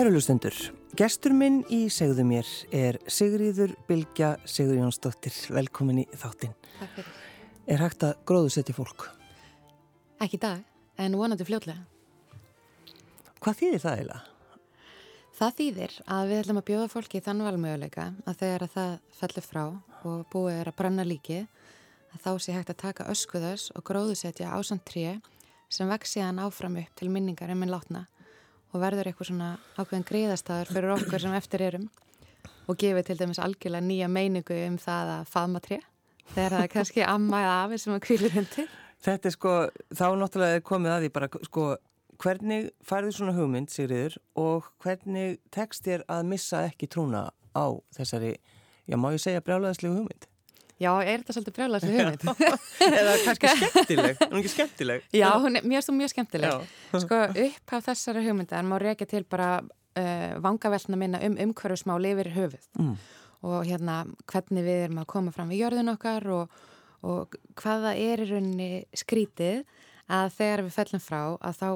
Kæru lustendur, gestur minn í segðu mér er Sigriður Bilgja Sigurjónsdóttir. Velkomin í þáttinn. Takk fyrir. Er hægt að gróðu setja fólk? Ekki í dag, en vonandi fljótlega. Hvað þýðir það eiginlega? Það þýðir að við ætlum að bjóða fólki þann valmöguleika að þegar að það fellir frá og búið er að brenna líkið, að þá sé hægt að taka öskuðas og gróðusetja ásand tré sem vex síðan áfram upp til minningar um minn látna og verður eitthvað svona ákveðin greiðastæður fyrir okkur sem eftir erum og gefið til dæmis algjörlega nýja meiningu um það að faðma tré þegar það er kannski amma eða afi sem að kvílir hundir. Þetta er sko, þá náttúrulega er komið að því bara sko, hvernig færðu svona hugmynd, Sigriður, og hvernig tekst þér að missa ekki trúna á þessari, já má ég segja brjálæðislega hugmynd? Já, er þetta svolítið brjálæðislega hugmynd? Eða kannski skemmtileg, hún er ekki skemmtileg. Já, hún er mjög, mjög skemmtileg. Sko, upp af þessari hugmyndar má reykja til bara uh, vangavelna minna um umhverfismál yfir höfuð Mm. og hérna hvernig við erum að koma fram við jörðun okkar og, og hvaða er í rauninni skrítið að þegar við fellum frá að þá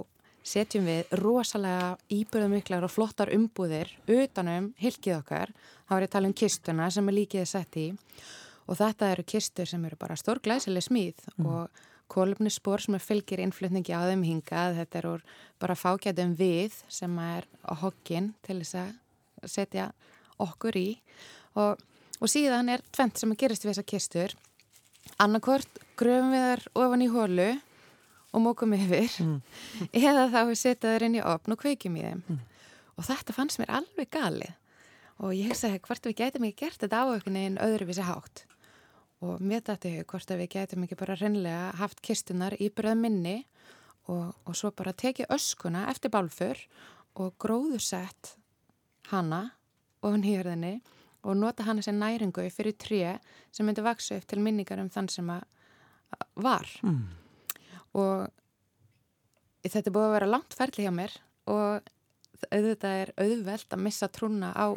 setjum við rosalega íbyrðumiklar og flottar umbúðir utanum hilkið okkar, þá er ég að tala um kistuna sem er líkið sett í og þetta eru kistur sem eru bara stórglæsileg smíð og kólumnisspor sem fylgir innflutningi á þeim hingað, þetta er úr bara fágætum við sem er á hokkinn til þess að setja okkur í. Og, og síðan er tvent sem að gerist við þessa kistur. Annarkvort gröfum við þar ofan í hólu og mókum yfir eða þá setja þær inn í opn og kveikjum í þeim. Og þetta fannst mér alveg galið. Og ég hugsaði hvort við gætum ekki gert þetta á einhvern veginn öðruvísi hátt og mér dætti hug hvort að við gætum ekki bara reynlega haft kistunar í bröð minni og, og svo bara tekið öskuna eftir bálfur og gróðursett hana ofan hýrðinni og nota hana sem næringu fyrir tré sem myndi vaksa upp til minningar um þann sem að var Mm. og þetta búið að vera langt ferli hjá mér og auðvitað er auðvelt að missa trúna á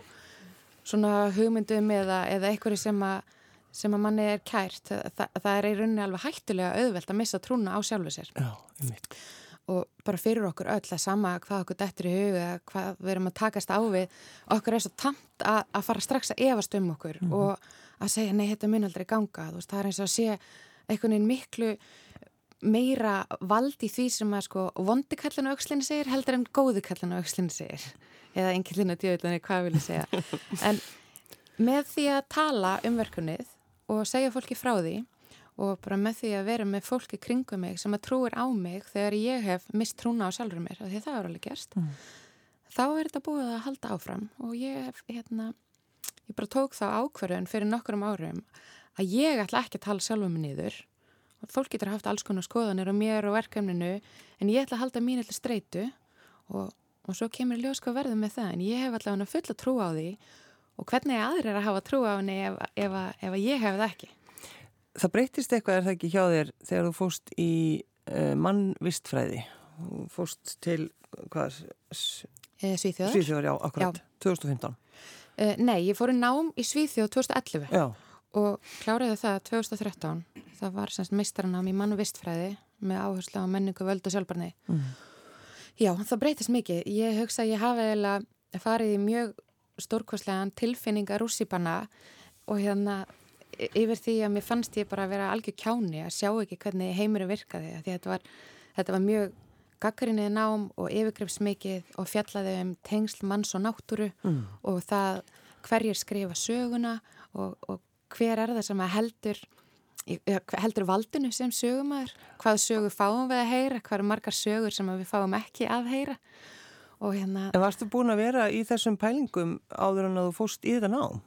svona hugmyndum eða, eða einhverju sem að sem að manni er kært, það, það er í rauninni alveg hættulega auðvelt að missa trúna á sjálfu sér. Já, og bara fyrir okkur öll að sama hvað okkur dettur í huga eða hvað við erum að takast á við okkur er svo tamt að, að fara strax að efast um okkur og að segja nei, þetta mun aldrei ganga. Veist, það er eins og að sé einhvern veginn miklu meira vald í því sem að sko vondi kallin á aukslinni segir heldur en góði kallin á aukslinni segir. Eða engillin að djöðlunni, hvað vil ég segja. En með því að tala um verkunnið og segja fólki frá því og bara með því að vera með fólki kringum mig sem að trúir á mig þegar ég hef mist trúna á sjálfur mér, því það er alveg gerst Mm. þá er þetta búið að halda áfram og ég hef, hérna ég bara tók þá ákverðun fyrir nokkurum árum að ég ætla ekki að tala sjálfum mig niður og fólk getur haft alls konar skoðanir á mér og verkefninu en ég ætla að halda mín eitthvað streitu og, og svo kemur ljós hvað verður með það en ég hef allavega full að trú á því og hvernig aðrir er að hafa trú á henni ef, ef, ef, ég hef það ekki Það breytist eitthvað er það ekki hjá þér þegar þú fóst í uh, mannvistfræði. Fóst til, hvað, S- e, Svíþjóðar. Svíþjóðar, já, akkurat, 2015. E, nei, ég fór í nám í Svíþjóð 2011 Já, og kláraði það 2013 það var semst meistaranám í mann og vistfræði með áherslu á menningu, völd og sjálfbarni Mm. Já, það breytist mikið ég hugsa að ég hafi eiginlega farið í mjög stórkoslegan tilfinningar rússipanna og hérna yfir því að mér fannst ég bara að vera algjör kjáni að sjá ekki hvernig heimurinn virkaði því þetta var, þetta var mjög gaggrinnið nám og yfirgrifsmikið og fjallaði um tengsl manns og náttúru mm. og það hverjir skrifa söguna og, og hver er það sem heldur heldur valdinu sem sögumæður hvað sögu fáum við að heyra hvað eru margar sögur sem við fáum ekki að heyra hérna En varstu búin að vera í þessum pælingum áður en að þú fóst í þetta nám?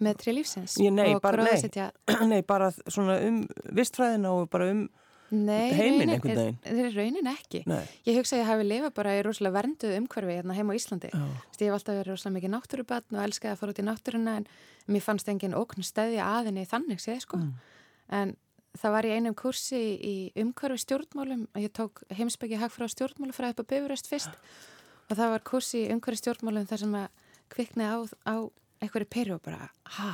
með tri lífsins Ég, nei, bara, nei. gróðursetja- nei, bara svona um vistfræðina og bara um, nei, heiminn raunin- einhvern veginn. er, er raunin ekki nei, ég hugsa að ég hafi lifað bara í rosalega vernduð umhverfi hérna heima á Íslandi Þess, ég hef alltaf verið rosalega mikið náttúrubatn og elskaði að fara út í náttúruna en mér fannst engin ókn stæðja aðinni þannig séð sko. Mm. En það var í einum kursi í umhverfi stjórnmálum og ég tók heimsbyggi hagfrá stjórnmálufræði upp á Bifuröst fyrst og það var kursi í umhverfi stjórnmálum þar sem að kviknaði á, á einhverju peru og bara, ha,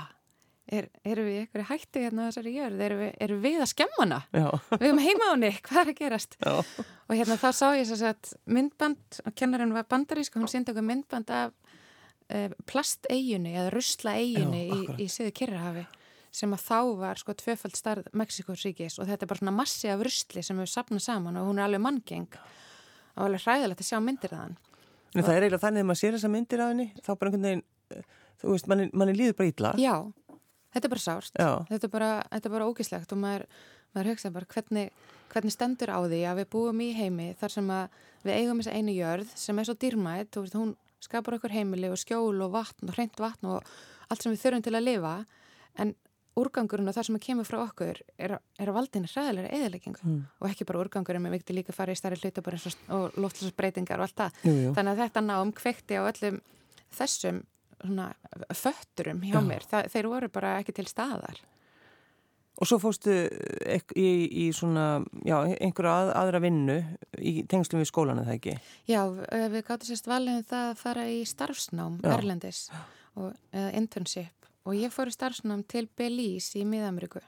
er, erum við ykkur hættu hérna á þessari jörð, erum við, erum við að skemma hana? Já. Við erum heima á henni, hvað er að gerast? Já. Og hérna þá sá ég þess að myndband, og kennarinn var bandarísk og hún síndi okkur myndband af uh, plasteigjunni eða ruslaeigjunni Já, í, í Siðu Kyrrahafi sem að þá var sko tvöfald starð Mexikoríkis og þetta er bara svona massi af rusli sem við sapnað saman og hún er alveg manngeng og alveg hræðilegt að sjá myndir af En það er eiginlega þannig að maður sér þessa myndir af henni, þá bara einhvern veginn, eh, þú veist, manni, manni líður bara ítla. Já, þetta er bara sárt. Já. Þetta er bara, þetta er bara ógislegt og maður, maður hugsa bara hvernig, hvernig stendur á því að við búum í heimi þar sem að við eigum þessa einu jörð sem er svo dýrmætt, veist, hún skapar okkur heimili og skjól og vatn og hreint vatn og allt sem við þurfum til að lifa en úrgangurinn og það sem kemur frá okkur er, er að valdina hræðilega eðaleggingu Mm. og ekki bara úrgangurinn, við vikti líka fara í stærri hluta bara eins og, og loftlagsbreytingar og allt það þannig að þetta nám kveikti á öllum þessum svona, fötturum hjá Já. mér, það, þeir voru bara ekki til staðar Og svo fóstu ek- í, í svona, já, einhverja að, aðra vinnu í tengslum við skólan, er það ekki? Já, eh, við gáttum sérst valið um það að fara í starfsnám Já. Erlendis og, eða internship og ég fór í starfsnám til Belize í Mið-Ameríku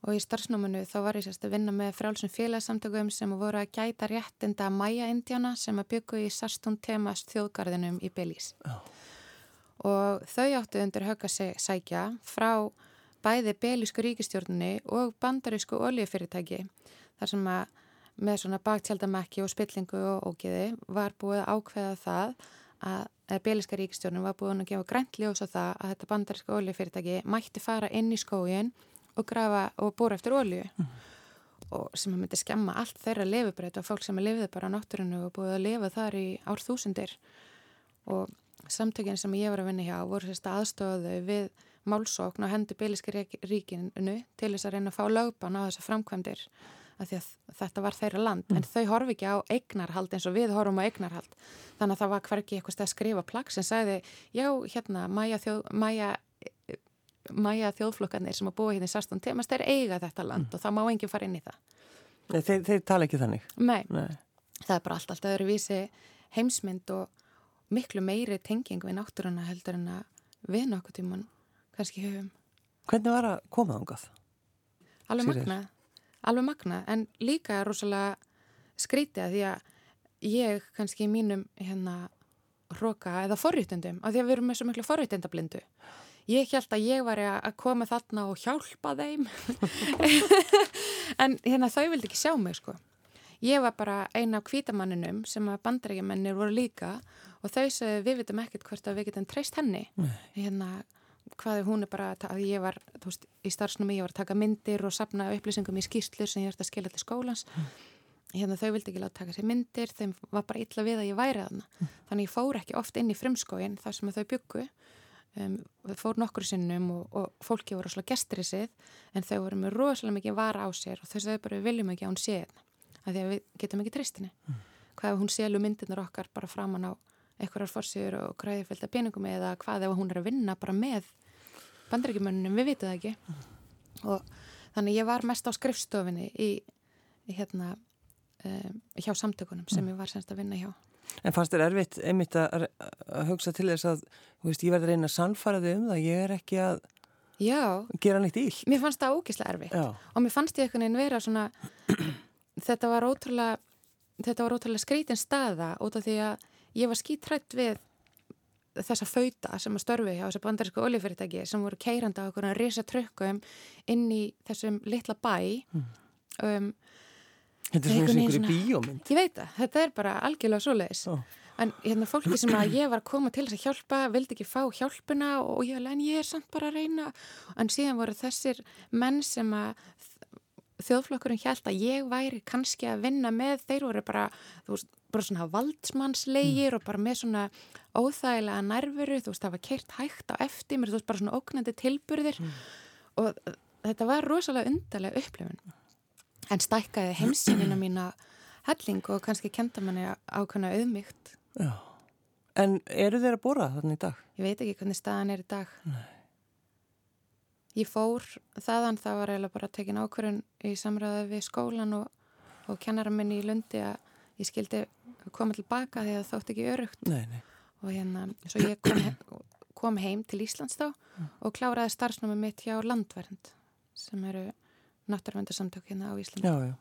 og í starfsnáminu þá var ég sérst að vinna með frálsum félagsamtökum sem voru að gæta réttinda Maya-Indiana sem að byggu í Sastun Temas þjóðgarðinum í Belize Já. og þau áttu undir högg að se- sækja frá bæði belísku ríkistjórnini og bandarísku oljufyrirtæki þar sem að með svona baktjaldamekki og spillingu og ógeði var búið að ákveða það að, belíska ríkistjórnin var búið að gefa grænt ljós á það að þetta bandaríska oljufyrirtæki mætti fara inn í skógin og grafa og búra eftir olju og sem að myndi skemma allt þeirra lefubreyt og fólk sem að lifið bara á náttúrunu og búið að lifa þar í árþúsundir og samtökin sem ég var að vinna hjá voru sérst aðstofaðu við málsókn og hendur Beliska ríkinu til þess að reyna að fá lögban á þessa framkvæmdir því að þetta var þeirra land en þau horfi ekki á eignarhald eins og við horfum á eignarhald þannig að það var hverki eitthvað stað að skrifa plagg sem sagði já hérna Maja, þjóð, Maja, Maja þjóðflokkarnir sem að búa hérna í Sastun Temas þeir eiga þetta land og það má enginn fara inn í það Nei, þeir, þeir tala ekki þannig. Nei, Nei. það er bara allt allt öðru vísi heimsmynd og miklu meiri tenging við náttúruna heldur en að við nokkuð tíman kannski höfum. Hvernig var að koma þangað? Alveg magnað, alveg magnað, en líka rosalega skrítið að því að ég kannski í mínum hérna hróka eða forréttundum, af því að við erum með svo miklu forréttindablindu. Ég held að ég var að koma þarna og hjálpa þeim, en hérna þau vildi ekki sjá mig sko. Ég var bara eina af kvítamanninum sem að bandarækjumennir voru líka og þau sagði við vitum ekkert hvort að við getum treyst henni. Hérna, hvað hún er bara að ég var, veist, í starfsnum ég var að taka myndir og sapna upplýsingum í skýrslur sem ég ætti að skilja til skólans. Hérna þau vildi ekki láta taka sér myndir, þeim var bara illa við að ég væri þarna. Þannig ég fór ekki oft inn í frumskóin þar sem þau byggu. Um, fór nokkur sinnum og, og fólki voru svona gestur í sig en þau voru með rosalega mikið vara á sér og þau sagði bara við viljum ekki að hún sé þetta af því að við getum ekki tristinni mm. hvað ef hún sélu myndirnar okkar bara framann á einhverjar fórsýður og græði fylgta peningum eða hvað ef hún er að vinna bara með bandaríkjumönnum, við vitum það ekki. Og þannig ég var mest á skrifstofinni í, í hérna um, hjá samtökunum sem ég var semst að vinna hjá. En fannst þér erfitt einmitt að, að hugsa til þess að, þú veist, ég verði að reyna að sannfara þig um það, ég er ekki að Já, gera neitt íll. mér fannst það ógislega erfitt. Já, og mér fannst ég einhvern veginn vera svona þetta var ótrúlega þetta var ótrúlega skrítin staða út af því að ég var skítrætt við þessa fauta sem að störfi hjá þessu bandarísku oljufyrirtæki sem voru keirandi á að risa trökkum inn í þessum litla bæ um, þetta er svona Einhvern eins og veginn einhverju bíómynd. ég veit það, þetta er bara algjörlega svoleiðis Já. en hérna fólki sem að ég var að koma til þess að hjálpa vildi ekki fá hjálpuna og ég, en ég er samt bara að reyna en síðan voru þessir menn sem að þjóðflokkurinn hjælt að ég væri kannski að vinna með, þeir voru bara þú veist, bara svona valdsmannslegir og bara með svona óþægilega nærveru, þú veist, það var keirt hægt á eftir mér, þú veist, bara svona ógnandi tilburðir og þetta var rosalega undarlega upplifun en stækkaði heimsýnina mína helling og kannski kenda manni ákvæmna auðmygt. Já. En eru þeir að bóra þarna í dag? Ég veit ekki hvernig staðan er í dag. Nei. Ég fór þaðan, það var eiginlega bara tekin ákvörðun í samræði við skólan og, og kennara minni í Lundi að ég skildi koma tilbaka því að það þótt ekki örugt Nei, nei. og hérna, svo ég kom, kom heim til Íslands þá og kláraði starfsnámi mitt hjá Landvernd sem eru náttúrvendarsamtök hérna á Íslandi. Já, já.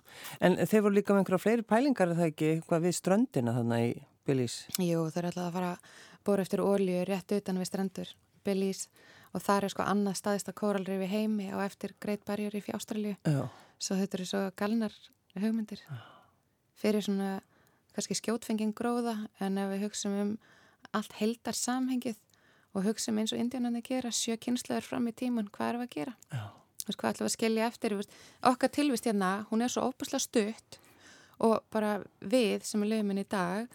En þeir voru líka með einhverja fleiri pælingar er það ekki hvað við ströndina þannig í Billís? Jú, þeir eru alltaf að fara bóra eftir ólju rétt utan við strendur Billís og það er sko annað staðista kóralri við heimi og eftir Great Barrier í Ástralju. Svo þetta eru svo galnar hugmyndir fyrir svona kannski skjótfenging gróða en ef við hugsaum um allt heldar samhengið og hugsaum eins og indjónandi gera sjö kynslegar fram í tíman, hvað erum við að gera? Já. Veist, hvað ætlum við að skilja eftir? Okkar tilvist hérna, hún er svo óbúslega stutt og bara við sem er löguminn í dag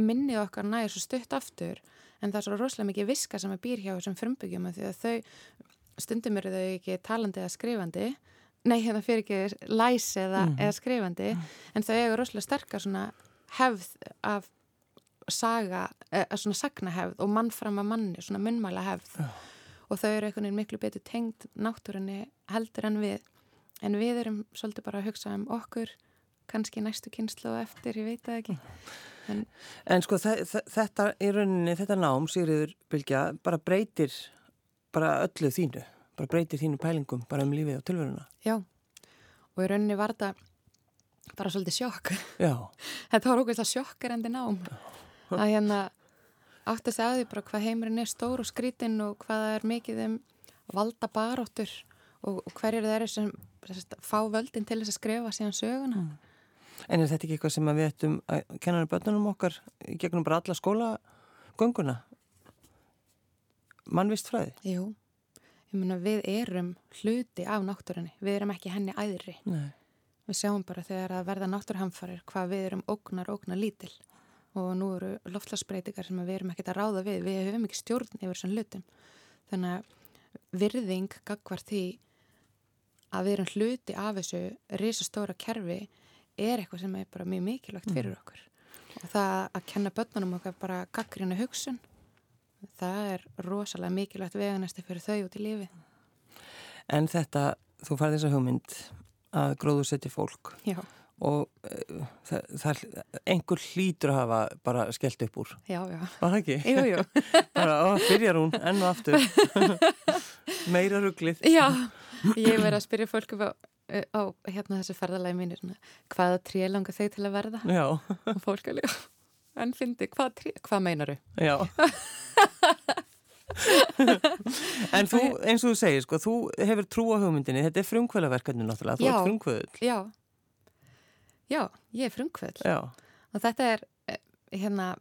minnið okkar næri svo stutt aftur en það er svo rosalega mikið viska sem er býr hjá þessum frumbyggjum því að þau stundum eru þau ekki talandi eða skrifandi nei, hérna fyrir ekki læs eða, mm. eða skrifandi mm. en þau eru rosalega sterkar svona hefð af saga, eða svona sagnahefð og mannfram að manni, svona munnmæla hefð Já. og þau eru einhvern veginn miklu betur tengd náttúrunni heldur en við en við erum svolítið bara að hugsa um okkur kannski næstu kynslu og eftir, ég veit það ekki En, en sko þetta í rauninni, þetta nám, Sigriður Bilgja, bara breytir bara öllu þínu, bara breytir þínu pælingum bara um lífið og tilveruna. Já, og í rauninni var þetta bara svolítið sjokk. Þetta var okkur sjokkar endi nám. Að hérna átt að segja því bara hvað heimurinn er stór og skrítinn og hvað er mikið um valda baróttur og, og hverjir það eru sem, sem fá völdin til þess að skrifa síðan söguna. Mm. En er þetta ekki eitthvað sem við ættum að kenna börnunum okkar gegnum bara alla skólagönguna? Mannvist fræði? Jú, ég menna við erum hluti af náttúrunni, við erum ekki henni æðri. Nei. Við sjáum bara þegar að verða náttúrhamfarir hvað við erum ógnar, ógnar lítil og nú eru loftlagsbreytingar sem við erum ekkert að ráða við, við höfum ekki stjórn yfir þessum hlutum. Þannig að virðing gagvar því að við erum hluti af þessu risastóra kerfi er eitthvað sem er bara mjög mikilvægt mm. fyrir okkur og það að kenna börnunum okkar bara gaggrinu hugsun það er rosalega mikilvægt veganæsti fyrir þau út í lífi En þetta, þú farði þessa hugmynd að gróðu setja fólk Já. og uh, það, það einhver hlýtur að hafa bara skellt upp úr Já, já Var það ekki? Jú, jú Bara, ó, byrjar hún, enn og aftur Meira rugglið Já, ég verði að spyrja fólk um að á hérna þessu ferðalagi mínir hvaða tré langar þau til að verða Já. og fólk líka en fyndi, hvað, hvað meinaru? Já En þú, eins og þú segir sko, þú hefur trú á hugmyndinni. Þetta er frumkvölaverkefni náttúrulega, þú ert frumkvöðul Já, já, ég er frumkvöðul og þetta er eh, hérna,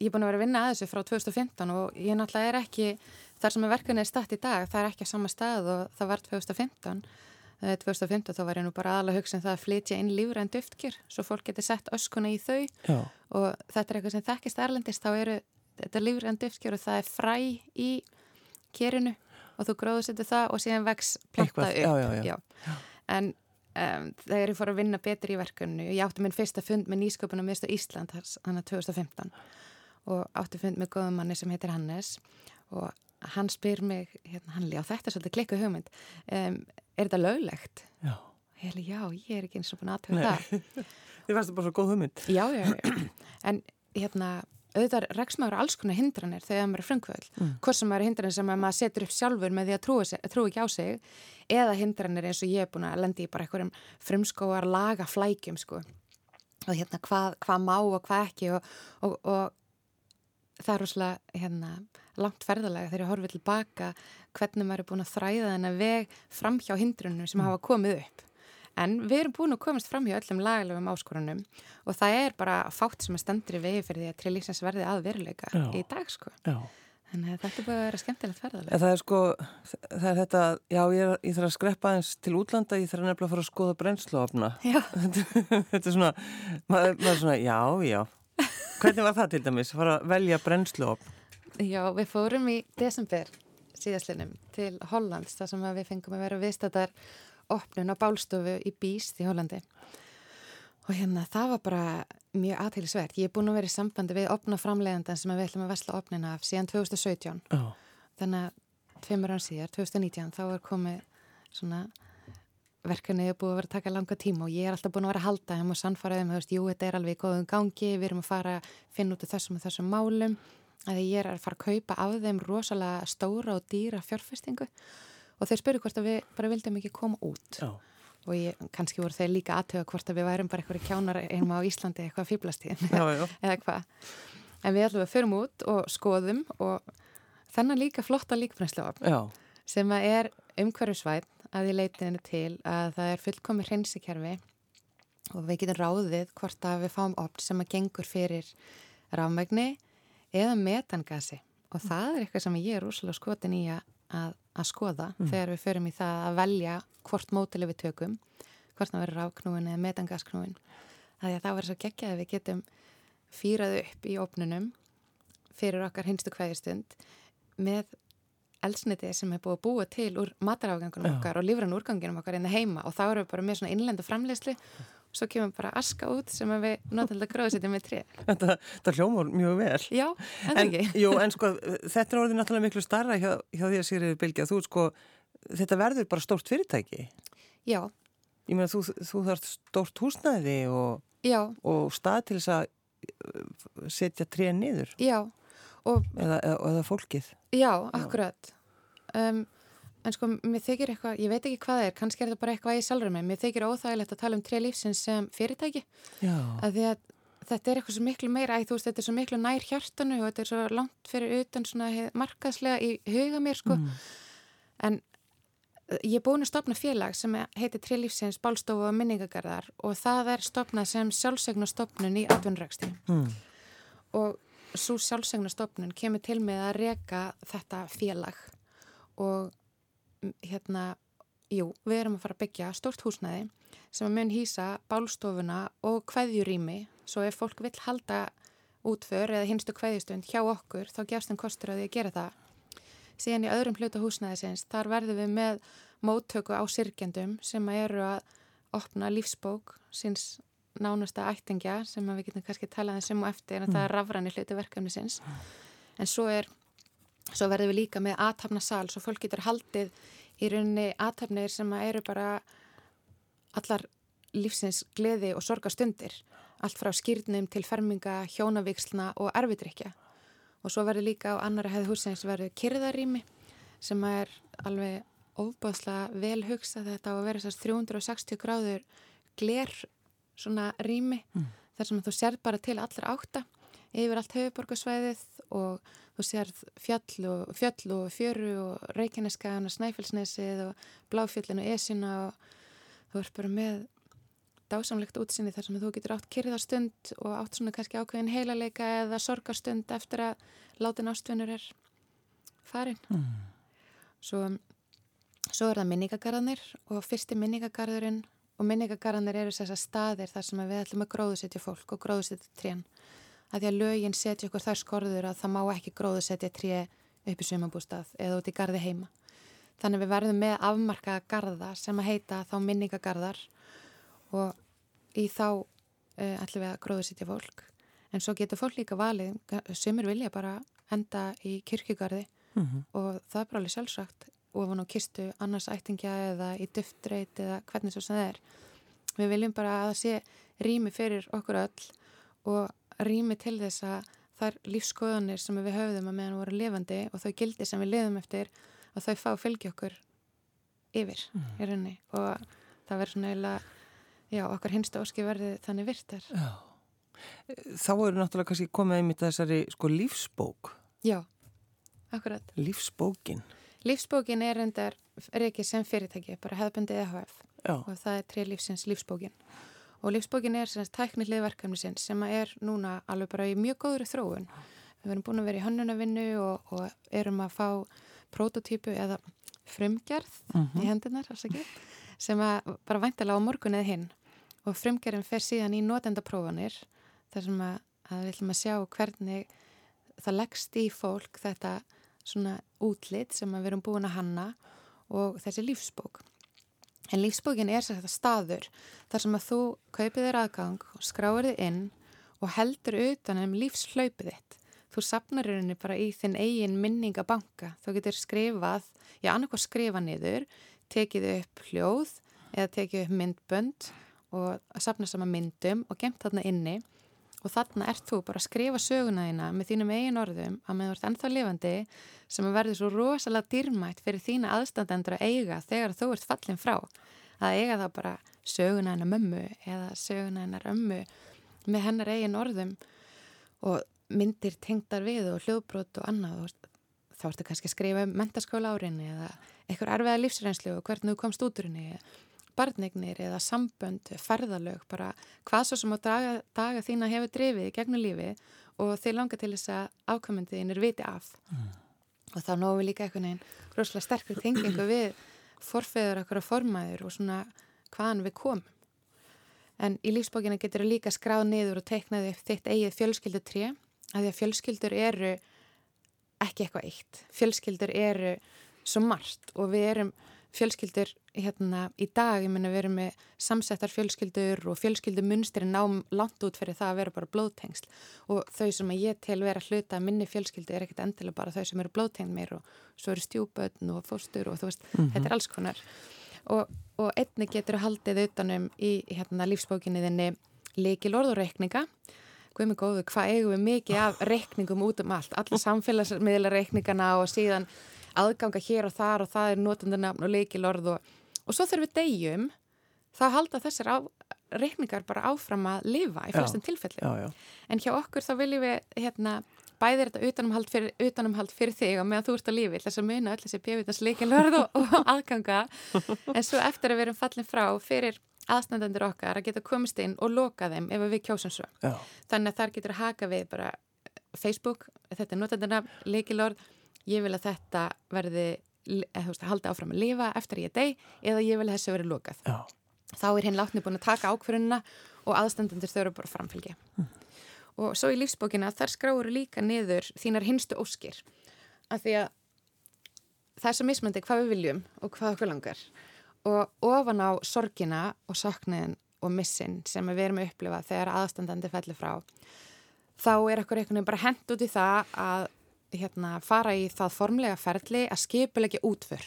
ég er búin að vera að vinna að þessu frá 2015 og ég náttúrulega er ekki þar sem er verkefni er statt í dag, það er ekki á sama stað og það var 2015 2015 þá var ég nú bara aðalega hugsa um það að flytja inn lífræn duftkjör svo fólk getur sett öskuna í þau. Já. og þetta er eitthvað sem þekkist erlendist þá eru þetta lífræn duftkjör og það er fræ í kérinu og þú gróður setur það og síðan vex planta upp já, já, en um, þegar ég fór að vinna betur í verkunnu ég átti minn fyrsta fund með nýsköpunum mista Ísland þannig að 2015 og átti fund með góðum manni sem heitir Hannes og hann spyr mig, hérna, hann líka á þetta svolítið klikku hugmynd um, er þetta löglegt? Já. Heli, já, ég er ekki eins og búin aðtöða það. Þið það bara svo góð hugmynd. Já, já, já. En hérna, auðvitað reksmaður alls konar hindranir þegar maður er frumkvöld. Mm. Hvort sem maður er hindranir sem maður setur upp sjálfur með því að trúi, trúi ekki á sig eða hindranir eins og ég er búin að lendi í bara einhverjum frumskóar laga flækjum, sko. Og hérna, hvað, hvað má og hvað ekki og, og, og það er rosalega, hérna, langt ferðalega þegar ég horfið tilbaka hvernig maður er búin að þræða þennan veg fram hjá hindrunum sem mm. hafa komið upp. En við erum búin að komast fram hjá öllum lagalegum áskorunum og það er bara fátt sem að standri vegi fyrir því að trilíksins verði að veruleika já. í dag sko. Já. Þannig að þetta búin að vera skemmtilegt ferðalega. Það er sko, það er þetta, já ég, er, ég þarf að skreppa eins til útlanda, ég þarf nefnilega að fara að skoða brennsluofna. Já. þetta er svona, maður, maður er svona, já, já. Hvernig var það til dæmis, að fara að velja brennsluofn? Já, við fórum í desember síðastlinum til Hollands þar sem við fengum að vera viðstættar opnun á bálstofu í Bíst í Hollandi og hérna það var bara mjög aðtælisvert. Ég er búin að vera í sambandi við opna framlegandan sem við ætlum að vesla opnina af síðan 2017 oh. þannig að tveimur án síðar, 2019 þá er komið svona verkefnið er búið að vera að taka langa tíma og ég er alltaf búin að vera að halda þeim og sannfaraðum, þú veist, jú, þetta er alveg í góðum gangi, við erum að fara að finna út þessum og þessum málum að ég er að fara að kaupa af þeim rosalega stóra og dýra fjárfestingu og þeir spurðu hvort að við bara vildum ekki koma út. Já. og ég, kannski voru þeir líka aðtöða hvort að við værum bara eitthvað kjánar einma á Íslandi eitthvað fýblastíðin eða hvað. En við að förum út og skoðum og þennan líka flotta líkbrænsluofn sem að er umhverfisvætt að ég leiti henni til að það er fullkomi hreinsikerfi og við getum ráðið hvort að við fáum opn sem að gengur fyrir rafmægni eða metangasi. Og það er eitthvað sem ég er úrslega skotin í að, að, að skoða mm. þegar við förum í það að velja hvort mótileg við tökum, hvort það verður rafknúin eða metangasknúin. Það er að það verður svo geggja að við getum fýrað upp í opnunum fyrir okkar hinstu kvæðistund með elsniti sem er búið að búa til úr matarafgangunum okkar og lífrann úrganginum okkar inn hérna heima og þá erum við bara með svona innlendu framleyslu svo kemur bara aska út sem við náttúrulega gróðsetjum með tri. Þetta, þetta hljómar mjög vel. Já, en ekki. Jú, en sko, þetta er orðið náttúrulega miklu starra hjá, hjá því að Sýriður Bilgja. Þú, sko, þetta verður bara stórt fyrirtæki. Já. Ég meina, þú, þú þarf stórt húsnæði og, og stað til þess að uh, setja tríða niður. Já. Og, eða, eða, eða fólkið. Já, akkurat. Um, En sko, mér þykir eitthvað, ég veit ekki hvað það er, kannski er þetta bara eitthvað í salra með, mér þykir óþægilegt að tala um tre lífsins sem fyrirtæki. Já. Að því að þetta er eitthvað svo miklu meira, æ, veist, þetta er svo miklu nær hjartanu og þetta er svo langt fyrir utan svona markaðslega í huga mér, sko. Mm. En eh, ég er búin að stopna félag sem heitir tre lífsins bálstofu og minningagarðar og það er stopnað sem sjálfsögnastofnun í atvinnræksti. Mm. Og svo sjálfsögnastofnun kemur til með að reka þetta félag og hérna, jú, við erum að fara að byggja stort húsnæði sem mun hýsa bálstofuna og hveðjurými svo ef fólk vil halda útför eða hinstu hveðjustund hjá okkur þá gefst þeim kostur að því að gera það. Síðan í öðrum hluta húsnæðisins þar verðum við með móttöku á sirkjandum sem eru að opna lífsbók síns nánasta ættingja sem við getum kannski talað um sem og eftir en mm. það er rafræni hluti verkefni sinns. En svo er Svo verðum við líka með aðtapna sal svo fólk getur haldið í rauninni aðtapnir sem eru bara allar lífsins gleði og sorgastundir. Allt frá skýrnum til ferminga, hjónavíksluna og erfidrykja. Og svo verður líka á annara hefði húsins verður kyrðarými sem er alveg ofbáðslega vel hugsað þetta á að vera þessast 360 gráður gler svona rými mm. þar sem þú sér bara til allra átta yfir allt höfuborgarsvæðið og þú sér fjall og, fjall og fjöru og Reykjaneskaðan og Snæfellsnesið og Bláfjöllin og Esina og þú ert bara með dásamlegt útsinni þar sem þú getur átt kyrðarstund og átt svona kannski ákveðin heilarleika eða sorgarstund eftir að látin ástvinnur er farin. Mm. Svo, svo er það minningagarðanir og fyrsti minningagarðurinn og minningagarðanir eru þessar staðir þar sem við ætlum að gróðusetja fólk og gróðusetja trén að því að lögin setja okkur þær skorður að það má ekki gróðu setja tré upp í sömabústað eða út í gardi heima. Þannig við verðum með afmarkaða garda sem að heita þá minningagarðar og í þá uh, ætlum við að gróðu setja fólk. En svo getur fólk líka valið, sömur vilja bara enda í kirkjugarði mm -hmm. og það er bara alveg sjálfsagt ofan á kistu annars ættingja eða í duftreit eða hvernig svo sem það er. Við viljum bara að það sé rými fyrir okkur öll og rými til þess að þar lífskoðanir sem við höfðum að meðan voru lifandi og þau gildi sem við lifum eftir og þau fá að fylgja okkur yfir mm. í rauninni. Og það verður svona eiginlega já, okkar hinsta óski verði þannig virtar. Já, þá eru náttúrulega kannski komið einmitt þessari sko lífsbók. Já, akkurat. Lífsbókin. Lífsbókin er endar reykið sem fyrirtæki bara hefðbundið EHF já. og það er tri lífsins lífsbókin og lífsbókin er tæknilið verkefnisins sem er núna alveg bara í mjög góðri þróun. Við erum búin að vera í hannunavinnu og, og erum að fá prototípu eða frumgerð uh -huh. í mhm. hendunar sem að bara væntilega á morgun eða hinn og frumgerðin fer síðan í notendaprófanir þar sem að, að við ætlum að sjá hvernig það leggst í fólk þetta svona útlitt sem við erum búin að hanna og þessi lífsbók. En lífsbókin er sér þetta staður þar sem að þú kaupið þér aðgang og skráir þið inn og heldur utan um lífslaupið þitt. Þú sapnar henni bara í þinn eigin minningabanka. Þú getur skrifað, já annarkoð skrifa niður, tekið upp hljóð eða tekið upp myndbönd og sapna sama myndum og gemt þarna inni og þarna ert þú bara að skrifa söguna þína með þínum eigin orðum að með ert ennþá lifandi sem að verður svo rosalega dýrmætt fyrir þína aðstandendur að eiga þegar þú ert fallin frá. Að eiga þá bara söguna hennar mömmu eða söguna hennar ömmu með hennar eigin orðum og myndir tengdar við og hljóðbrót og annað. Og þá ertu kannski að skrifa um mentaskóla árinni eða eitthvað erfiða lífsreynslu og hvernig þú komst út úr henni barnignir eða sambönd, ferðalög bara hvað svo sem á daga, daga þína hefur drifið í gegnum lífi og þeir langar til þess að ákvæmendin er viti af mm. og þá nógu við líka einhvern veginn rosalega sterkur tengingu við forfeður okkur að formaður og svona hvaðan við komum en í lífsbókina getur við líka skráð niður og teiknaði upp þitt eigið fjölskyldutré að því að fjölskyldur eru ekki eitthvað eitt. Fjölskyldur eru svo margt og við erum fjölskyldur hérna í dag, ég menna við erum með samsettar fjölskyldur og fjölskyldumunstri nám langt út fyrir það að vera bara blóðtengsl. Og þau sem ég tel vera hluta minni fjölskyldu er ekkert endilega bara þau sem eru blóðtengd mér og svo eru stjúbötn og fóstur og þú veist, mm -hmm. þetta er alls konar. Og, og einni getur haldið utanum í hérna lífsbókinniðinni leikil orðurreikninga Guð mig góðu, hvað eigum við mikið af reikningum út um allt, alla samfélagsmiðla reikningana og síðan aðganga hér og þar og það er notendunafn og leikilorð og, og svo þegar við degjum þá halda þessar á, reikningar bara áfram að lifa í flestum tilfellum. En hjá okkur þá viljum við hérna, bæðir þetta utanumhald fyrir, utanumhald fyrir þig og meðan þú ert á lífi, þess að muna öll þessi bjöfitans leikilorð og, og aðganga en svo eftir að við erum fallin frá fyrir aðstandendur okkar að geta komist inn og loka þeim ef við kjósum svo. Já. Þannig að þar getur að haka við bara Facebook, þetta er notendurna, leikilord, ég vil að þetta verði, að halda áfram að lifa eftir ég deg eða ég vil að þessu verði lokað. Já. Þá er hinn látni búin að taka ákverðunna og aðstandendur þau eru bara framfylgja. Mm. Og svo í lífsbókina þar skráur líka niður þínar hinstu óskir. Af því að það er svo mismöndi hvað við viljum og hvað okkur langar og ofan á sorgina og sakniðin og missin sem við erum að upplifa þegar aðstandandi fellir frá þá er okkur einhvern veginn bara hend út í það að hérna, fara í það formlega ferli að skipulegja útför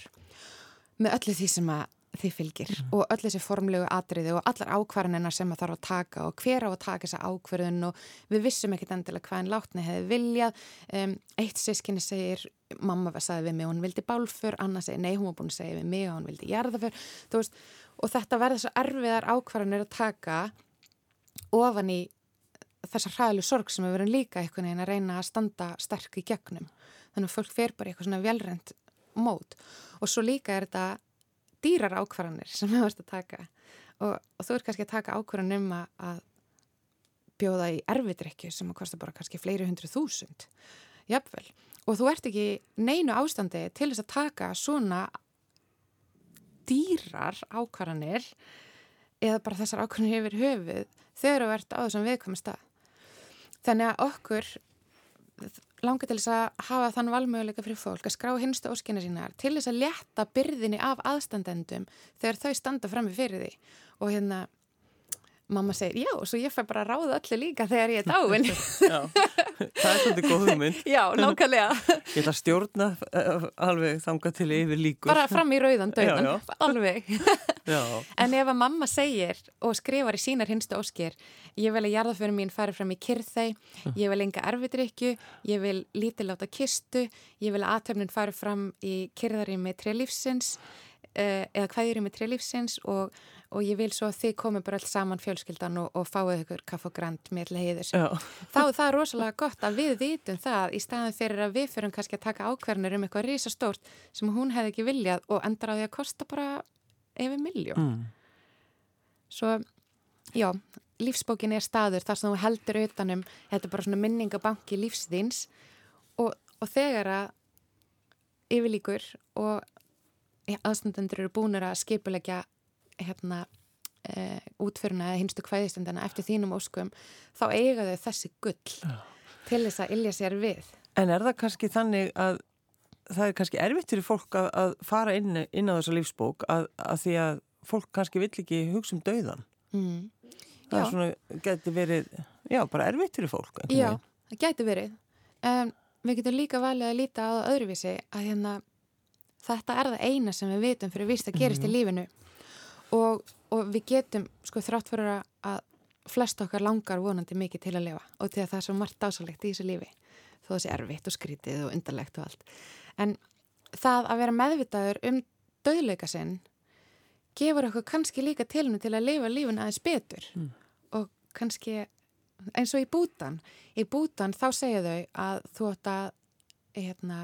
með öllu því sem að því fylgir mm. og öll þessi formlegu atriði og allar ákvarðinina sem það þarf að taka og hver á að taka þessa ákvarðin og við vissum ekkit endilega hvað en látni hefði viljað. Um, eitt sískinni segir mamma sagði við mig og hún vildi bálfur annars segir nei hún var búin að segja við mig og hún vildi jarðafur veist, og þetta verður svo erfiðar ákvarðinir að taka ofan í þessar hræðlu sorg sem við verum líka einhvern veginn að reyna að standa sterk í gegnum. Þannig að fólk fer bara eitthvað svona velrend mót. Og svo líka er þetta dýrar ákvarðanir sem þú ert að taka. Og, og þú ert kannski að taka ákvarðan um að bjóða í erfidrykju sem að kosta bara kannski fleiri hundru þúsund. Jafnvel. Og þú ert ekki neinu ástandi til þess að taka svona dýrar ákvarðanir eða bara þessar ákvarðanir yfir höfuð þegar þú ert á þessum viðkvæmast að þannig að okkur langar til þess að hafa þann valmöguleika fyrir fólk að skrá hinstu óskina sínar til þess að leta byrðinni af aðstandendum þegar þau standa fram við fyrir því. Og hérna mamma segir já svo ég fær bara að ráða öllu líka þegar ég er dáin. Já, það er svolítið góð hugmynd. Já, nákvæmlega. Ég ætla að stjórna uh, alveg þanga til yfir líkur. Bara fram í rauðan döðan, alveg. En ef að mamma segir og skrifar í sínar hinstu óskir ég vil að jarðaförum mín fari fram í kyrþei ég vil enga erfidrykju ég vil lítiláta kistu ég vil að aðtöfnin fari fram í kyrðari með trelífsins uh, eða hvaðir með trelífsins og og ég vil svo að þið komum bara alls saman fjölskyldan og, og fáið ykkur kaff og grand með leiðis. Þá er það rosalega gott að við vitum það í staðan fyrir að við fyrir kannski að taka ákverðinir um eitthvað risastórt sem hún hefði ekki viljað og endar á því að kosta bara yfir miljón. Mm. Svo, já, lífsbókin er staður þar sem þú heldur utanum, þetta er bara svona minningabanki lífsðins og, og þegar að yfirlíkur og aðstandendur eru búinir að skipulegja hérna e, útföruna eða hinstu kvæðistendana eftir þínum óskum, þá eiga þau þessi gull Já. til þess að ilja sér við. En er það kannski þannig að það er kannski erfitt fyrir fólk að, að fara inn, inn á þessa lífsbók að, að því að fólk kannski vill ekki hugsa um dauðan? Mm. Það er svona, getur verið, já, bara erfitt fyrir fólk. Já, það getur verið. Um, við getum líka valið að líta á öðruvísi að hérna, þetta er það eina sem við vitum fyrir vist að gerist mm í lífinu og, og við getum sko þrátt fyrir að flest okkar langar vonandi mikið til að lifa og til að það er svo margt ásalegt í þessu lífi þó sé erfitt og skrítið og undarlegt og allt. En það að vera meðvitaður um döðleika sinn gefur okkur kannski líka tilinu til að lifa lífun aðeins betur mm. og kannski eins og í bútan. Í bútan þá segja þau að þú ætti að hérna,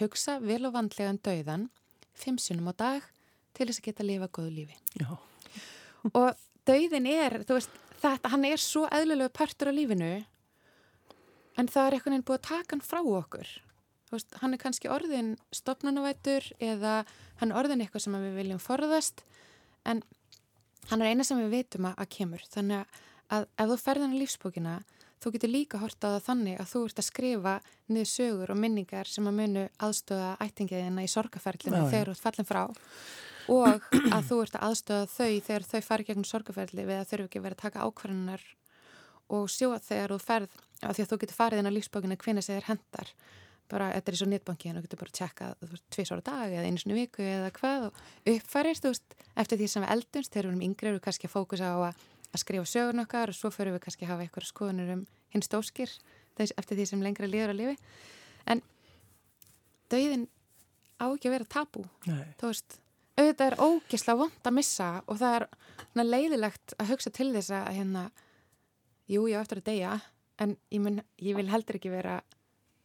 hugsa vel og vandlega um döðan fimm sunum á dag til þess að geta að lifa góðu lífi. Já. Og döðin er, þú veist, þetta, hann er svo eðlulegu partur á lífinu en það er einhvern veginn búið að taka hann frá okkur. Þú veist, hann er kannski orðin stopnanuvætur eða hann er orðin eitthvað sem við viljum forðast en hann er eina sem við vitum að, að kemur. Þannig að ef þú ferðan í lífsbókina þú getur líka horta á það þannig að þú ert að skrifa niður sögur og minningar sem að munu aðstöða ættingiðina í sorgaferlinu þegar þú ert fallin frá og að þú ert að aðstöða þau þegar þau fari gegnum sorgaferli við að þau eru ekki verið að taka ákvarðanar og sjúa þegar þú ferð af því að þú getur farið inn á lífsbókinu hvenna segir hendar bara, þetta er svo nýttbanki en þú getur bara að tjekka tvið sóra dag eða einu svona viku eða hvað og uppfærist, veist, eftir því sem við eldumst þegar við erum yngri, við erum kannski að fókusa á að að skrifa sögun okkar og svo fyrir við kannski að hafa eitthvað skoðunir um hinn stóskir eftir því sem lengra líður að lifi en dauðin á ekki að vera tabú. Veist, auðvitað er ógisla vond að missa og það er leiðilegt að hugsa til þess að hérna, jú, ég á eftir að deyja en ég, mun, ég vil heldur ekki vera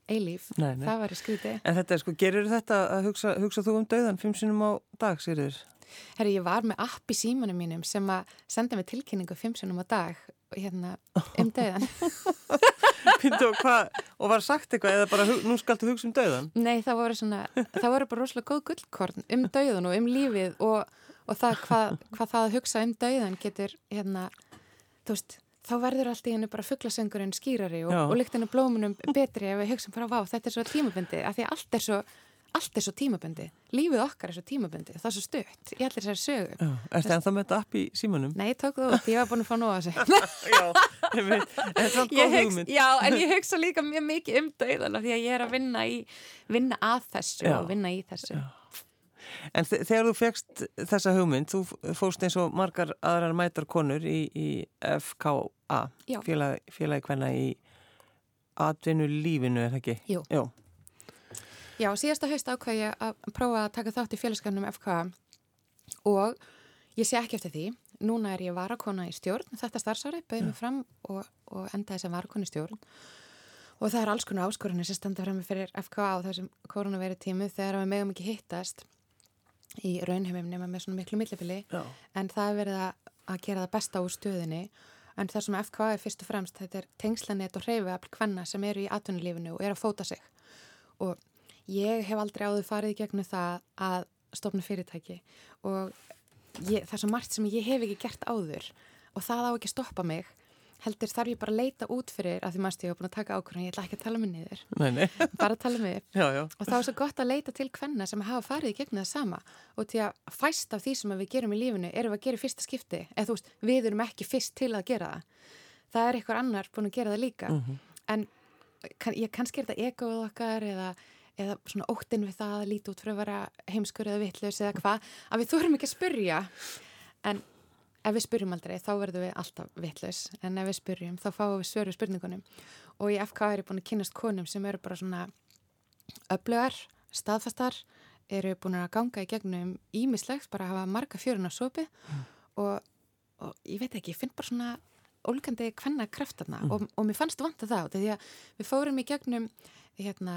eilíf, nei, nei. það var í skríti En þetta er sko, gerir þetta að hugsa, hugsa þú um dauðan fimm sinum á dag, sér þér? Herri, ég var með app í símanum mínum sem að senda mig tilkynningu fimm sinum á dag hérna um döðan Pindu, og var sagt eitthvað eða bara nú skaltu hugsa um döðan? Nei, það voru svona, það voru bara rosalega góð gullkorn um döðan og um lífið og, og það hvað, hvað það að hugsa um döðan getur hérna, þú veist þá verður allt í hennu bara fugglasöngurinn skýrari og, og lyktinu blómunum betri ef við hugsaum bara vá, þetta er svo tímabindi af því að allt er svo allt er svo tímabundi, lífið okkar er svo tímabundi það er svo stutt. Í allir þessari sögu. Já, Er það ennþá með þetta app í símanum? Nei, tók þú út, ég var búin að fá nóga þessu. Já, ég þetta en ég hugsa líka mjög mikið um döðana því að ég er að vinna, í, vinna að þessu Já. og vinna í þessu. Já. En þegar þú fegst þessa hugmynd, þú fóst eins og margar aðrar mætar konur í, í FKA félagi hvenna í atvinnu lífinu, er það ekki? Jú. Jú Já, síðasta haust ákvæði ég að prófa að taka þátt í félagskapnum FK og ég sé ekki eftir því. Núna er ég varakona í stjórn, þetta starfsári, bauði mig fram og, og endaði sem varakona í stjórn. Og það er alls konar áskorunni sem standa fram með fyrir FK á þessum koronaveri tímu þegar við megum ekki hittast í raunheimum nema með svona miklu millifili en það er verið að, að gera það besta úr stöðinni en það sem FK er fyrst og fremst, þetta er tengslanett og hreyfiðafl hvenna sem eru í atvinnulífinu og er að fóta sig. Og Ég hef aldrei áður farið í gegnum það að stopna fyrirtæki og ég, það er svo margt sem ég hef ekki gert áður og það á ekki að stoppa mig. Heldur þarf ég bara að leita út fyrir að því maður stíða og búin að taka ákvörðan, ég ætla ekki að tala mig niður. Nei, nei. bara að tala mig upp. Og þá er svo gott að leita til hvenna sem hafa farið í gegnum það sama. Og til að fæst af því sem við gerum í lífinu erum við að gera fyrsta skipti. Eða þú veist, við erum ekki fyrst til að gera það. Það er eitthvað annar búin að gera það líka. Mm -hmm. en kann, ég kannski er þetta egoð okkar eða eða svona óttinn við það að líti út fyrir að vera heimskur eða vittlaus eða hvað að við þurfum ekki að spurja en ef við spurjum aldrei þá verðum við alltaf vittlaus en ef við spurjum þá fáum við svöru spurningunum og í FK er ég búin að kynast konum sem eru bara svona öflugar, staðfastar eru búin að ganga í gegnum ímislegt, bara að hafa marga fjörun á sopi mm. og, og ég veit ekki, ég finn bara svona ólgandi hvenna kraftarna mm. og, og mér fannst vant að það, því að við fórum í gegnum hérna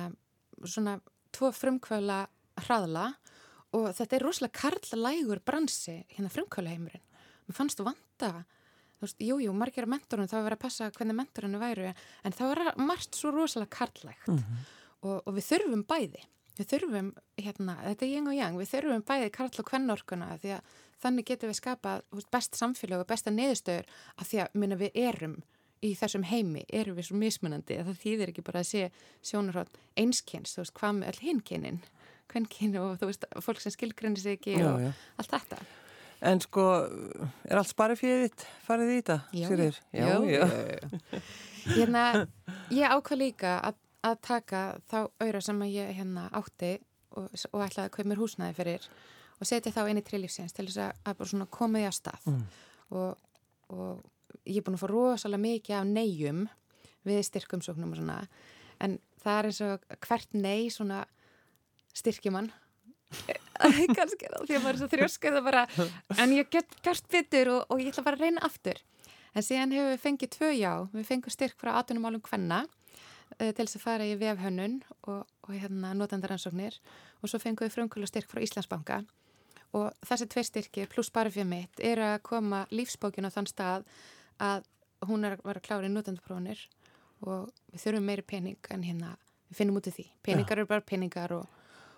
svona tvo frumkvöla hraðla og þetta er rosalega karlalægur bransi hérna frumkvölaheimurinn. Mér fannst þú vanta, þú veist, jújú, jú, margir af mentorinn, þá verið að passa hvernig mentorinn væru, en það var margt svo rosalega karlægt mm -hmm. og, og við þurfum bæði. Við þurfum, hérna, þetta er jeng og jeng, við þurfum bæði karl og kvennorkuna því að þannig getum við skapað best samfélag og besta neðustöður af því að minna, við erum í þessum heimi erum við svo mismunandi að það þýðir ekki bara að sé sjónarhótt einskjens, þú veist, hvað með all hinkynin kvennkyn og þú veist, fólk sem skilgrinni sig ekki já, og já. allt þetta En sko, er allt sparið fyrir þitt farið í þetta? Já, já, já Hérna, ég ákvað líka að, að taka þá auðra sem ég hérna átti og, og ætlaði að kaupa mér húsnaði fyrir og setja þá inn í trilífsins til þess að, að koma því að stað mm. og, og ég er búin að fá rosalega mikið af neyjum við styrkumsóknum og svona en það er eins og hvert ney svona styrkjumann kannski er það því að maður er svo þrjóskað bara, en ég get gert betur og, og ég ætla bara að reyna aftur. En síðan hefur við fengið tvö já við fengum styrk frá atunumálum hvenna uh, til þess að fara í vefhönnun og, og hérna notandaransóknir og svo fengum við frumkvölu styrk frá Íslandsbanka. Og þessi tveir styrkir pluss bara fyrir mitt er að koma lífsbókin á þann stað að hún er að vera klári í notandaprónir og við þurfum meiri pening en hérna við finnum út af því. Peningar ja. eru bara peningar og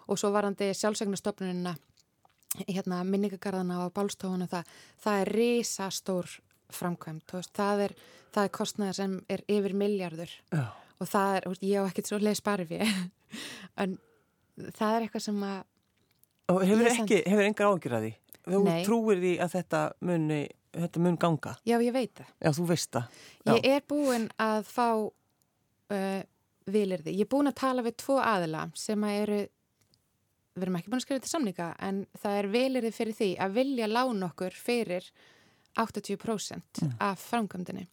og svo varandi sjálfsögnastofnunina hérna, minningagarðana og bálstofuna það, það er risastór framkvæmt, veist, það er, er kostnæðar sem er yfir miljardur Já. og það er, ég á ekkert svo leið spari við en það er eitthvað sem að Og hefur ekki, hefur engar ágjur að því? Þú trúir því að þetta muni þetta mun ganga? Já, ég veit það. Já, þú veist það. Já. Ég er búin að fá uh, vilirði. Ég er búin að tala við tvo aðila sem að eru við erum ekki búin að skrifa þetta samninga en það er velirðið fyrir því að vilja lána okkur fyrir 80% mm. af framkvæmdini.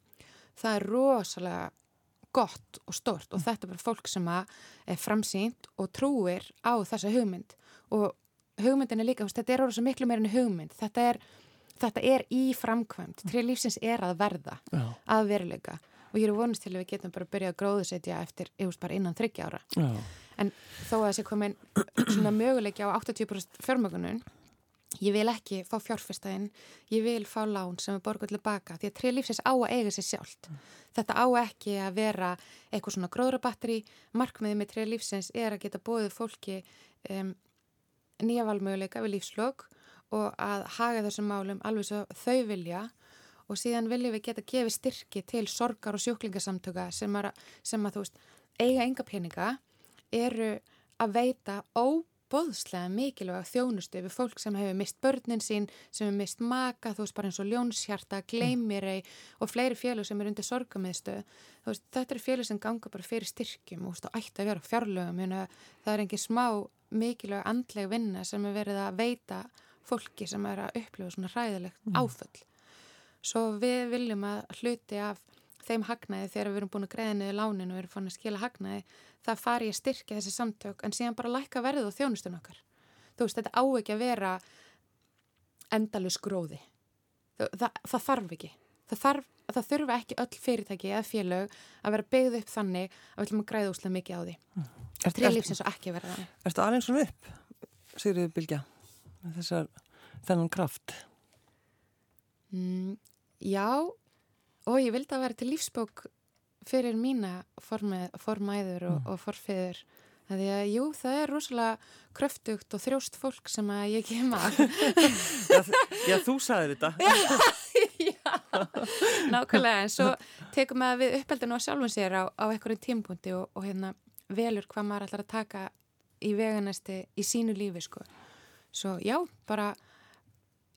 Það er rosalega gott og stort og þetta er bara fólk sem er framsýnt og trúir á þessa hugmynd og hugmyndin er líka, þetta er orðið svo miklu meirinn hugmynd, þetta er, þetta er í framkvæmd, trið lífsins er að verða, Já. að veruleika og ég eru vonist til að við getum bara að byrja að gróðusetja eftir, veist bara innan þryggja ára. Já en þó að þessi komin svona möguleiki á 80% fjármögunun ég vil ekki fá fjárfestæðin ég vil fá lán sem er borguð til baka því að trið lífsins á að eiga sér sjálft mm. þetta á ekki að vera eitthvað svona gróðrabatteri markmiðið með trið lífsins er að geta bóðið fólki um, nýja valmöguleika við lífslög og að haga þessum málum alveg svo þau vilja og síðan viljum við geta gefið styrki til sorgar og sjúklingasamtöka sem að, sem að þú veist, eiga enga peninga eru að veita óbóðslega mikilvæg þjónustu yfir fólk sem hefur mist börnin sín, sem hefur mist maka, þú veist bara eins og ljónshjarta, gleimirei og fleiri félug sem er undir sorgamiðstu. Þetta eru félug sem ganga bara fyrir styrkjum og ætti að vera fjárlögum. Það er engin smá mikilvæg andleg vinna sem er verið að veita fólki sem er að upplifa svona ræðilegt mm. áföll. Svo við viljum að hluti af þeim hagnaði þegar við erum búin að greiða niður lánin og erum fann að skila hagnaði það fari að styrkja þessi samtök en síðan bara lækka verðið og þjónustun okkar. Þú veist, þetta á ekki að vera endalus gróði. Það, það, það þarf ekki. Það, þarf, það þurfa ekki öll fyrirtæki eða félög að vera byggð upp þannig að við ætlum að græða úslega mikið á því. Trílífsins og ekki vera þannig. Er þetta alveg svona upp, Sigriður Bilgja þessar, þennan kraft? Mm, Já og ég vildi að vera til lífsbók fyrir mína formæður og, mm. og forfiður því að jú, það er rosalega kröftugt og þrjóst fólk sem að ég kem að. Já, já, þú sagði þetta. Já, nákvæmlega. En svo tekum við við uppeldinu á sjálfum sér á, á einhverju tímpunkti og, og hérna velur hvað maður ætlar að taka í veganæsti í sínu lífi sko. Svo já, bara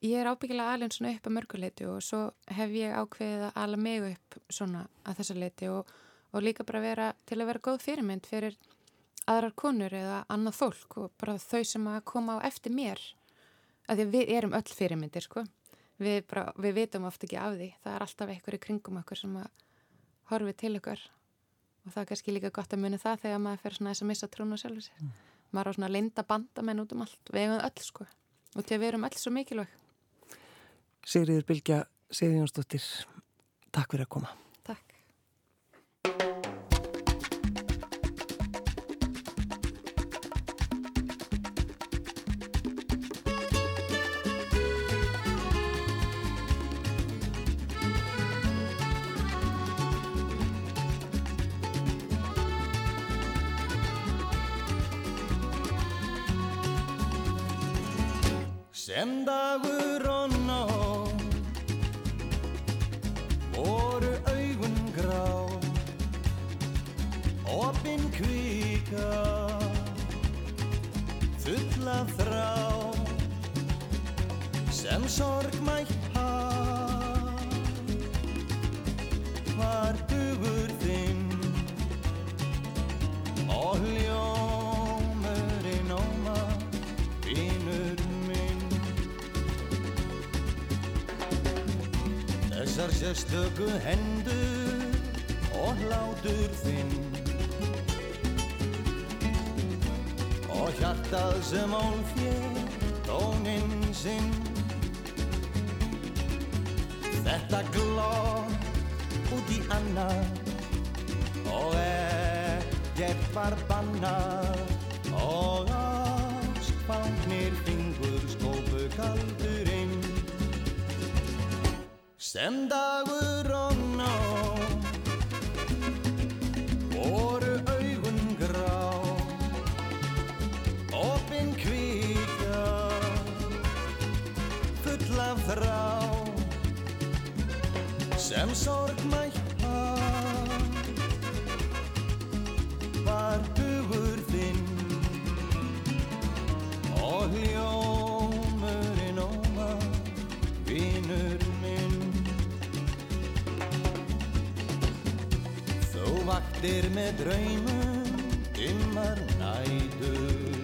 Ég er ábyggilega alveg svona upp að mörguleiti og svo hef ég ákveðið að ala mig upp svona að þessa leiti og, og líka bara vera til að vera góð fyrirmynd fyrir aðrar konur eða annað fólk og bara þau sem að koma á eftir mér. Af því að við erum öll fyrirmyndir sko. Við, bara, við vitum ofta ekki af því. Það er alltaf einhverju kringum okkur sem að horfi til okkur og það er kannski líka gott að muni það þegar maður fer svona þess að missa trún og sjálfur sér. Mm. Maður á svona linda bandamenn út um allt. Við hefum öll sko. Og til að við erum öll svo mikilvæg. Sigriður Bilgja Sigriðjónsdóttir, takk fyrir að koma. Sem sorgmætt haf var dugur þinn. Og ljómurinn óma vinnur minn. Þessar sérstöku hendur og hlátur þinn. Og hjartað sem álfér tóninn sinn Þetta glóð út í annað. Og ekkert var bannað. Og ástfangnir fingur skópu kaldurinn sem dagur sem sorgmætt var hugur þinn. Og hljómurinn óma vinur minn. Þú vaktir með draumum dimmar nætur.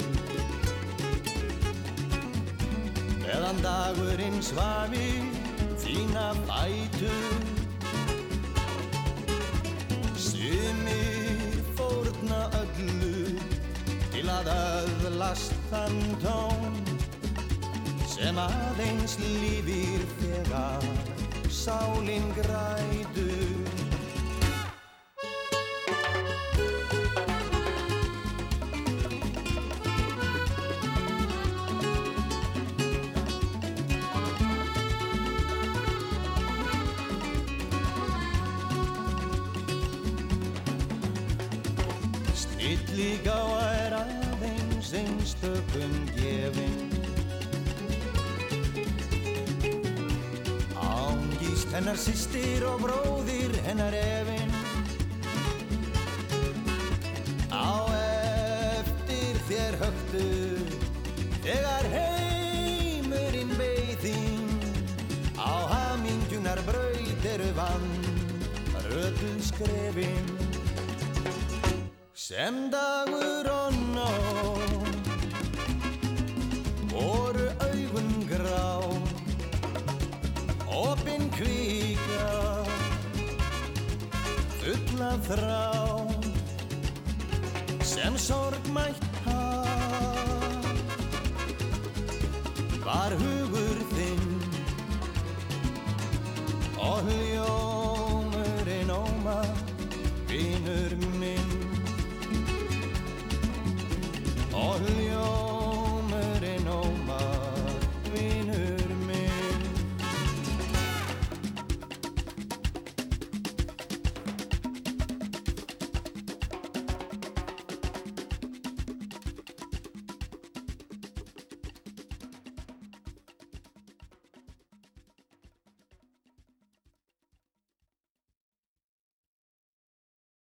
Meðan dagurinn svafi þína fætur þann tón sem aðeins lífir þegar sálinn grætur sýstir og bróðir hennar efin Á eftir þér högtu Þegar heimurinn beithín Á hamingjunar braut eru vann Rötuð skrefin. Sem dagur og kvíka full af þrá sem sorgmætt haf var hugur þinn og hljó